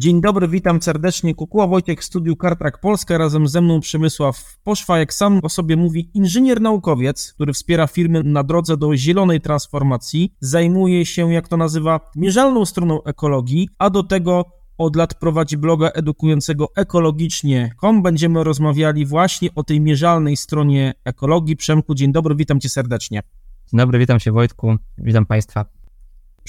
Dzień dobry, witam serdecznie. Kukuła Wojtek, Studiu Kartrak Polska, razem ze mną Przemysław Poszwa, jak sam o sobie mówi, inżynier naukowiec, który wspiera firmy na drodze do zielonej transformacji, zajmuje się, jak to nazywa, mierzalną stroną ekologii, a do tego od lat prowadzi bloga edukującego ekologicznie.com. Będziemy rozmawiali właśnie o tej mierzalnej stronie ekologii. Przemku, dzień dobry, witam cię serdecznie. Dzień dobry, witam cię Wojtku, witam państwa.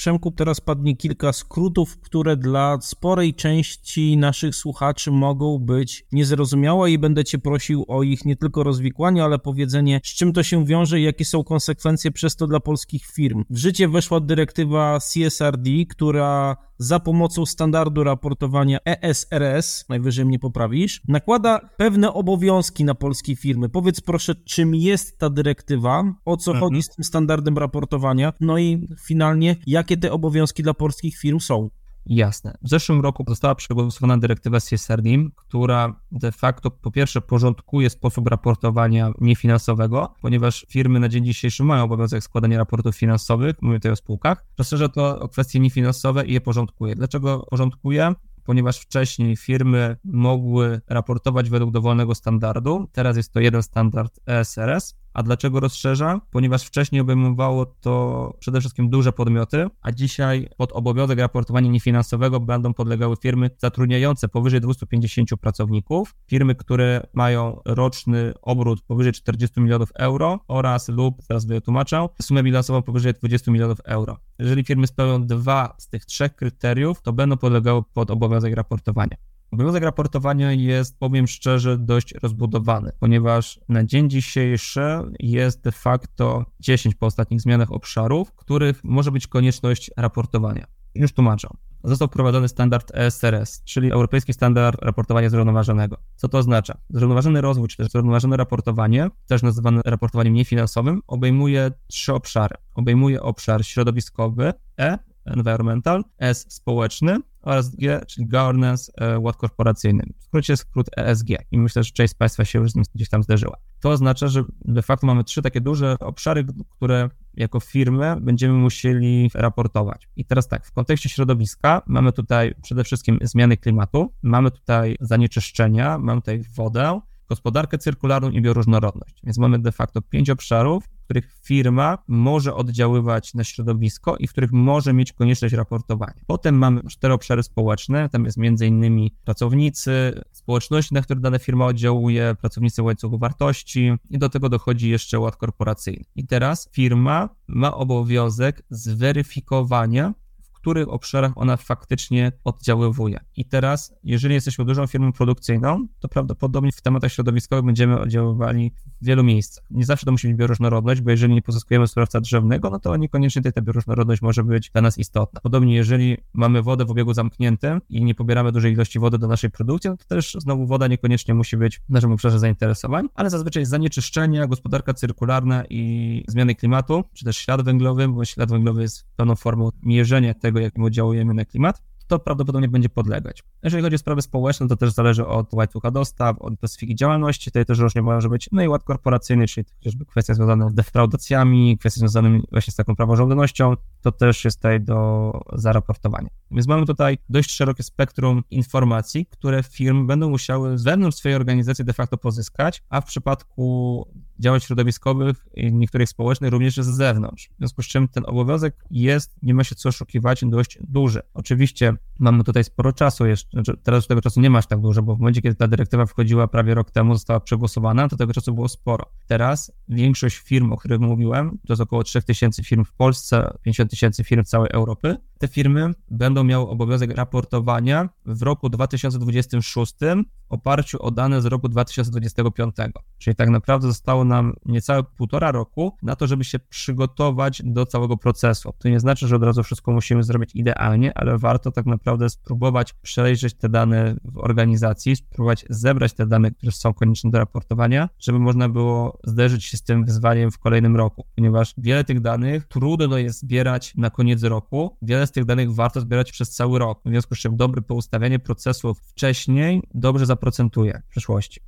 Przemku, teraz padnie kilka skrótów, które dla sporej części naszych słuchaczy mogą być niezrozumiałe i będę Cię prosił o ich nie tylko rozwikłanie, ale powiedzenie, z czym to się wiąże i jakie są konsekwencje przez to dla polskich firm. W życie weszła dyrektywa CSRD, która za pomocą standardu raportowania ESRS, najwyżej mnie poprawisz, nakłada pewne obowiązki na polskie firmy. Powiedz proszę, czym jest ta dyrektywa, o co mhm. chodzi z tym standardem raportowania, no i finalnie, jakie te obowiązki dla polskich firm są. Jasne. W zeszłym roku została przegłosowana dyrektywa CSRD, która de facto po pierwsze porządkuje sposób raportowania niefinansowego, ponieważ firmy na dzień dzisiejszy mają obowiązek składania raportów finansowych, mówię tutaj o spółkach, rozszerza to o kwestie niefinansowe i je porządkuje. Dlaczego porządkuje? ponieważ wcześniej firmy mogły raportować według dowolnego standardu, teraz jest to jeden standard ESRS, a dlaczego rozszerza? Ponieważ wcześniej obejmowało to przede wszystkim duże podmioty, a dzisiaj pod obowiązek raportowania niefinansowego będą podlegały firmy zatrudniające powyżej 250 pracowników, firmy, które mają roczny obrót powyżej 40 milionów euro oraz lub, teraz wytłumaczę, sumę bilansową powyżej 20 milionów euro. Jeżeli firmy spełnią dwa z tych trzech kryteriów, to będą podlegały pod obowiązek raportowania. Obowiązek raportowania jest, powiem szczerze, dość rozbudowany, ponieważ na dzień dzisiejszy jest de facto 10 po ostatnich zmianach obszarów, których może być konieczność raportowania. Już tłumaczę. Został wprowadzony standard ESRS, czyli Europejski Standard Raportowania Zrównoważonego. Co to oznacza? Zrównoważony rozwój, czy też zrównoważone raportowanie, też nazywane raportowaniem niefinansowym, obejmuje trzy obszary. Obejmuje obszar środowiskowy, E, environmental, S społeczny oraz G, czyli governance, e, ład korporacyjny. W skrócie skrót ESG i myślę, że część z Państwa się już gdzieś tam zderzyła. To oznacza, że de facto mamy trzy takie duże obszary, które jako firmy będziemy musieli raportować. I teraz tak, w kontekście środowiska mamy tutaj przede wszystkim zmiany klimatu, mamy tutaj zanieczyszczenia, mamy tutaj wodę, gospodarkę cyrkularną i bioróżnorodność. Więc mamy de facto pięć obszarów, których firma może oddziaływać na środowisko i w których może mieć konieczność raportowania. Potem mamy cztery obszary społeczne, tam jest innymi pracownicy, społeczności, na które dana firma oddziałuje, pracownicy łańcuchu wartości i do tego dochodzi jeszcze ład korporacyjny. I teraz firma ma obowiązek zweryfikowania których obszarach ona faktycznie oddziaływuje. I teraz, jeżeli jesteśmy dużą firmą produkcyjną, to prawdopodobnie w tematach środowiskowych będziemy oddziaływali w wielu miejscach. Nie zawsze to musi być bioróżnorodność, bo jeżeli nie pozyskujemy surowca drzewnego, no to niekoniecznie ta bioróżnorodność może być dla nas istotna. Podobnie, jeżeli mamy wodę w obiegu zamkniętym i nie pobieramy dużej ilości wody do naszej produkcji, no to też znowu woda niekoniecznie musi być w naszym obszarze zainteresowań, ale zazwyczaj zanieczyszczenia, gospodarka cyrkularna i zmiany klimatu, czy też ślad węglowy, bo ślad węglowy jest pewną formą mierzenia tego, jakim oddziałujemy na klimat, to prawdopodobnie będzie podlegać. Jeżeli chodzi o sprawy społeczne, to też zależy od łańcucha dostaw, od specyfiki działalności, tutaj też różnie może być, no i ład korporacyjny, czyli chociażby kwestie związane z defraudacjami, kwestie związane właśnie z taką praworządnością, to też jest tutaj do zaraportowania. Więc mamy tutaj dość szerokie spektrum informacji, które firmy będą musiały z swojej organizacji de facto pozyskać, a w przypadku działań środowiskowych i niektórych społecznych również z zewnątrz. W związku z czym ten obowiązek jest, nie ma się co oszukiwać, dość duży. Oczywiście mamy tutaj sporo czasu jeszcze, znaczy teraz tego czasu nie masz tak dużo, bo w momencie, kiedy ta dyrektywa wchodziła prawie rok temu, została przegłosowana, to tego czasu było sporo. Teraz większość firm, o których mówiłem, to jest około 3000 firm w Polsce, 50 tysięcy firm całej Europy, te firmy będą miały obowiązek raportowania w roku 2026 w oparciu o dane z roku 2025. Czyli tak naprawdę zostało nam niecałe półtora roku na to, żeby się przygotować do całego procesu. To nie znaczy, że od razu wszystko musimy zrobić idealnie, ale warto tak naprawdę spróbować przejrzeć te dane w organizacji, spróbować zebrać te dane, które są konieczne do raportowania, żeby można było zderzyć się z tym wyzwaniem w kolejnym roku, ponieważ wiele tych danych trudno jest zbierać na koniec roku, wiele z tych danych warto zbierać przez cały rok, w związku z czym dobre poustawianie procesów wcześniej dobrze zaprocentuje w przyszłości.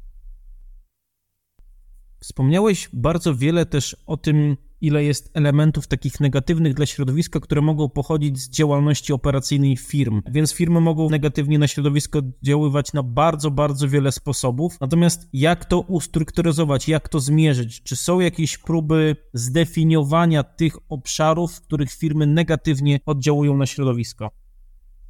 Wspomniałeś bardzo wiele też o tym, ile jest elementów takich negatywnych dla środowiska, które mogą pochodzić z działalności operacyjnej firm. Więc firmy mogą negatywnie na środowisko oddziaływać na bardzo, bardzo wiele sposobów. Natomiast jak to ustrukturyzować, jak to zmierzyć? Czy są jakieś próby zdefiniowania tych obszarów, w których firmy negatywnie oddziałują na środowisko?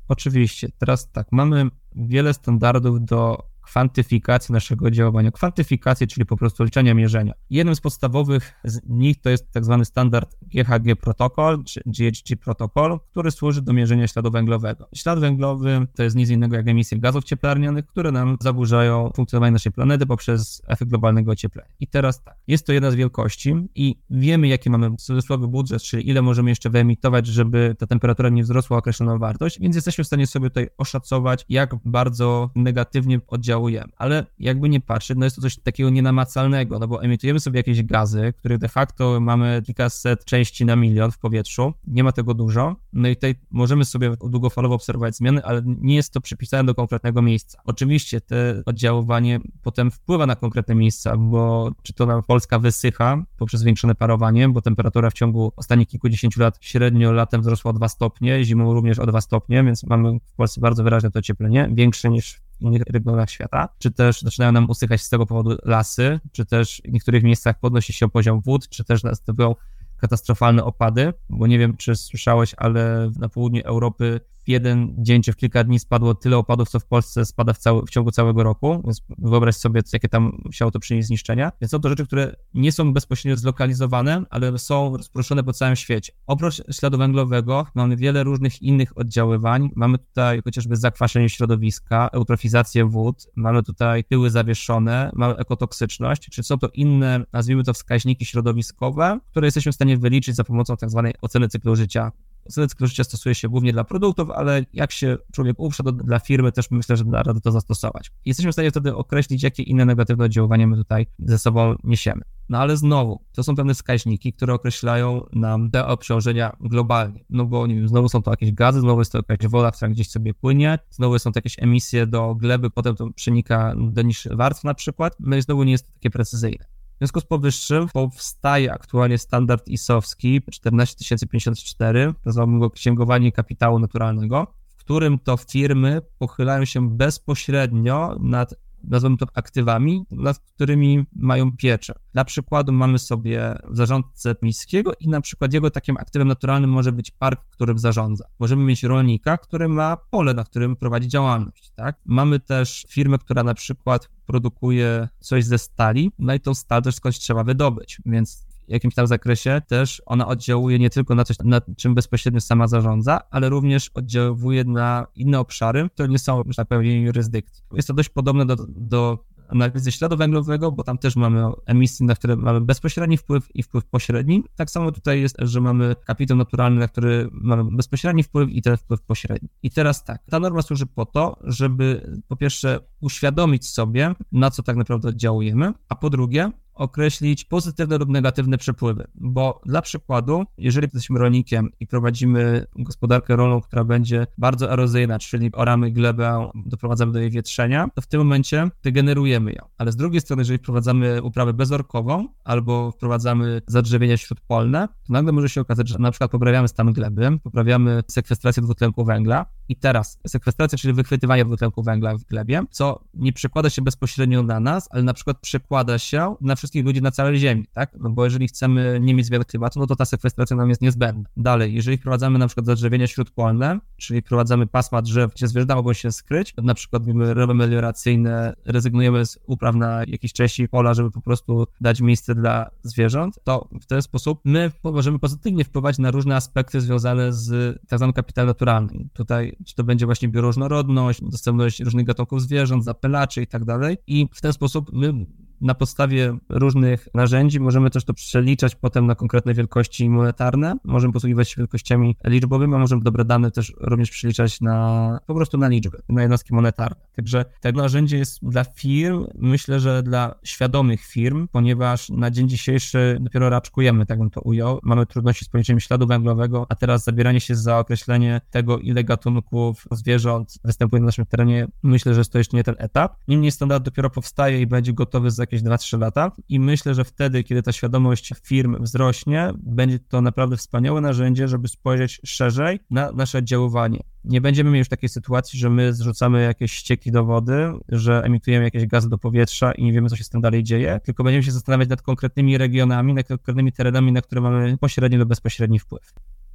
Oczywiście. Teraz tak, mamy wiele standardów do kwantyfikacji naszego działania. Kwantyfikacji, czyli po prostu liczenia mierzenia. Jednym z podstawowych z nich to jest tak zwany standard GHG protokol, czy GHG protokol, który służy do mierzenia śladu węglowego. Ślad węglowy to jest nic innego jak emisje gazów cieplarnianych, które nam zaburzają funkcjonowanie naszej planety poprzez efekt globalnego ocieplenia. I teraz tak, jest to jedna z wielkości i wiemy, jaki mamy cudzysłowy budżet, czyli ile możemy jeszcze wyemitować, żeby ta temperatura nie wzrosła o określoną wartość, więc jesteśmy w stanie sobie tutaj oszacować, jak bardzo negatywnie oddziałuje oddziałujemy. Ale jakby nie patrzeć, no jest to coś takiego nienamacalnego, no bo emitujemy sobie jakieś gazy, których de facto mamy kilkaset części na milion w powietrzu, nie ma tego dużo, no i tutaj możemy sobie długofalowo obserwować zmiany, ale nie jest to przypisane do konkretnego miejsca. Oczywiście te oddziaływanie potem wpływa na konkretne miejsca, bo czy to nam Polska wysycha poprzez zwiększone parowanie, bo temperatura w ciągu ostatnich kilkudziesięciu lat średnio latem wzrosła o 2 stopnie, zimą również o 2 stopnie, więc mamy w Polsce bardzo wyraźne to ocieplenie, większe niż innych regionach świata, czy też zaczynają nam usychać z tego powodu lasy, czy też w niektórych miejscach podnosi się poziom wód, czy też następują katastrofalne opady, bo nie wiem, czy słyszałeś, ale na południu Europy w jeden dzień czy w kilka dni spadło tyle opadów, co w Polsce spada w, cały, w ciągu całego roku, więc wyobraź sobie, jakie tam musiało to przynieść zniszczenia. Więc są to rzeczy, które nie są bezpośrednio zlokalizowane, ale są rozproszone po całym świecie. Oprócz śladu węglowego mamy wiele różnych innych oddziaływań. Mamy tutaj chociażby zakwaszenie środowiska, eutrofizację wód, mamy tutaj tyły zawieszone, mamy ekotoksyczność, czy są to inne, nazwijmy to wskaźniki środowiskowe, które jesteśmy w stanie wyliczyć za pomocą tak zwanej oceny cyklu życia Cyklu życia stosuje się głównie dla produktów, ale jak się człowiek uprze, to dla firmy też myślę, że da radę to zastosować. Jesteśmy w stanie wtedy określić, jakie inne negatywne oddziaływania my tutaj ze sobą niesiemy. No ale znowu, to są pewne wskaźniki, które określają nam te obciążenia globalnie. No bo nie wiem, znowu są to jakieś gazy, znowu jest to jakaś woda, która gdzieś sobie płynie, znowu są to jakieś emisje do gleby, potem to przenika do niższych warstw na przykład, no i znowu nie jest to takie precyzyjne. W związku z powyższym powstaje aktualnie standard ISOwski 14054, nazywamy go księgowanie kapitału naturalnego, w którym to firmy pochylają się bezpośrednio nad nazwijmy to aktywami, nad którymi mają pieczę. Dla przykładu mamy sobie zarządcę miejskiego i na przykład jego takim aktywem naturalnym może być park, którym zarządza. Możemy mieć rolnika, który ma pole, na którym prowadzi działalność, tak? Mamy też firmę, która na przykład produkuje coś ze stali, no i tą stal też skądś trzeba wydobyć, więc jakimś tam zakresie też ona oddziałuje nie tylko na coś, nad czym bezpośrednio sama zarządza, ale również oddziałuje na inne obszary, które nie są, że tak powiem, jej jurysdykcji. Jest to dość podobne do, do analizy śladu węglowego, bo tam też mamy emisje, na które mamy bezpośredni wpływ i wpływ pośredni. Tak samo tutaj jest, że mamy kapitał naturalny, na który mamy bezpośredni wpływ i ten wpływ pośredni. I teraz tak, ta norma służy po to, żeby po pierwsze uświadomić sobie, na co tak naprawdę oddziałujemy, a po drugie, określić pozytywne lub negatywne przepływy, bo dla przykładu, jeżeli jesteśmy rolnikiem i prowadzimy gospodarkę rolną, która będzie bardzo erozyjna, czyli oramy glebę, doprowadzamy do jej wietrzenia, to w tym momencie wygenerujemy ją. Ale z drugiej strony, jeżeli wprowadzamy uprawę bezorkową albo wprowadzamy zadrzewienia śródpolne, to nagle może się okazać, że na przykład poprawiamy stan gleby, poprawiamy sekwestrację dwutlenku węgla i teraz sekwestracja, czyli wychwytywanie dwutlenku węgla w glebie, co nie przekłada się bezpośrednio na nas, ale na przykład przekłada się na wszystkich ludzi na całej Ziemi, tak? No bo jeżeli chcemy nie mieć zmian klimatu, no to ta sekwestracja nam jest niezbędna. Dalej, jeżeli wprowadzamy na przykład zadrzewienia śródpolne, czyli wprowadzamy pasma drzew, gdzie zwierzęta mogą się skryć, na przykład robimy rowy melioracyjne, rezygnujemy z upraw na jakiejś części pola, żeby po prostu dać miejsce dla zwierząt, to w ten sposób my możemy pozytywnie wpływać na różne aspekty związane z tak zwanym kapitałem naturalnym. Tutaj, czy to będzie właśnie bioróżnorodność, dostępność różnych gatunków zwierząt, zapylaczy i tak dalej. I w ten sposób my na podstawie różnych narzędzi możemy też to przeliczać potem na konkretne wielkości monetarne. Możemy posługiwać się wielkościami liczbowymi, a możemy dobre dane też również przeliczać na po prostu na liczby, na jednostki monetarne. Także to narzędzie jest dla firm, myślę, że dla świadomych firm, ponieważ na dzień dzisiejszy dopiero raczkujemy, tak bym to ujął. Mamy trudności z policzeniem śladu węglowego, a teraz zabieranie się za określenie tego, ile gatunków zwierząt występuje na naszym terenie, myślę, że to jeszcze nie ten etap. Niemniej standard dopiero powstaje i będzie gotowy za jakieś 2-3 lata i myślę, że wtedy, kiedy ta świadomość firm wzrośnie, będzie to naprawdę wspaniałe narzędzie, żeby spojrzeć szerzej na nasze oddziaływanie. Nie będziemy mieli już takiej sytuacji, że my zrzucamy jakieś ścieki do wody, że emitujemy jakieś gazy do powietrza i nie wiemy, co się z tym dalej dzieje, tylko będziemy się zastanawiać nad konkretnymi regionami, nad konkretnymi terenami, na które mamy pośredni lub bezpośredni wpływ.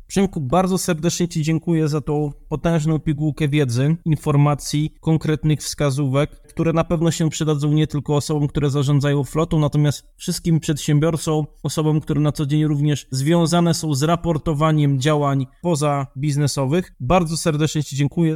Przemku, bardzo serdecznie Ci dziękuję za tą potężną pigułkę wiedzy, informacji, konkretnych wskazówek, które na pewno się przydadzą nie tylko osobom, które zarządzają flotą, natomiast wszystkim przedsiębiorcom, osobom, które na co dzień również związane są z raportowaniem działań poza biznesowych. Bardzo serdecznie Ci dziękuję.